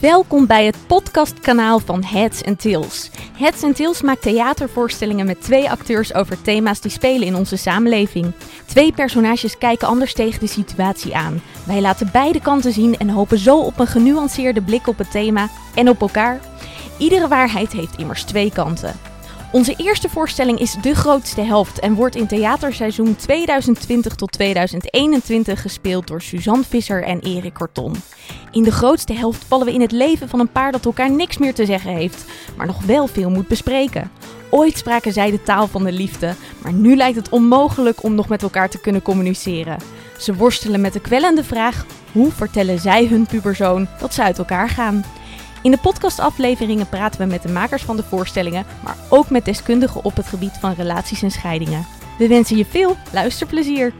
Welkom bij het podcastkanaal van Heads and Tails. Heads and Tails maakt theatervoorstellingen met twee acteurs over thema's die spelen in onze samenleving. Twee personages kijken anders tegen de situatie aan. Wij laten beide kanten zien en hopen zo op een genuanceerde blik op het thema en op elkaar. Iedere waarheid heeft immers twee kanten. Onze eerste voorstelling is De Grootste Helft en wordt in theaterseizoen 2020 tot 2021 gespeeld door Suzanne Visser en Erik Korton. In De Grootste Helft vallen we in het leven van een paar dat elkaar niks meer te zeggen heeft, maar nog wel veel moet bespreken. Ooit spraken zij de taal van de liefde, maar nu lijkt het onmogelijk om nog met elkaar te kunnen communiceren. Ze worstelen met de kwellende vraag: hoe vertellen zij hun puberzoon dat ze uit elkaar gaan? In de podcastafleveringen praten we met de makers van de voorstellingen, maar ook met deskundigen op het gebied van relaties en scheidingen. We wensen je veel luisterplezier!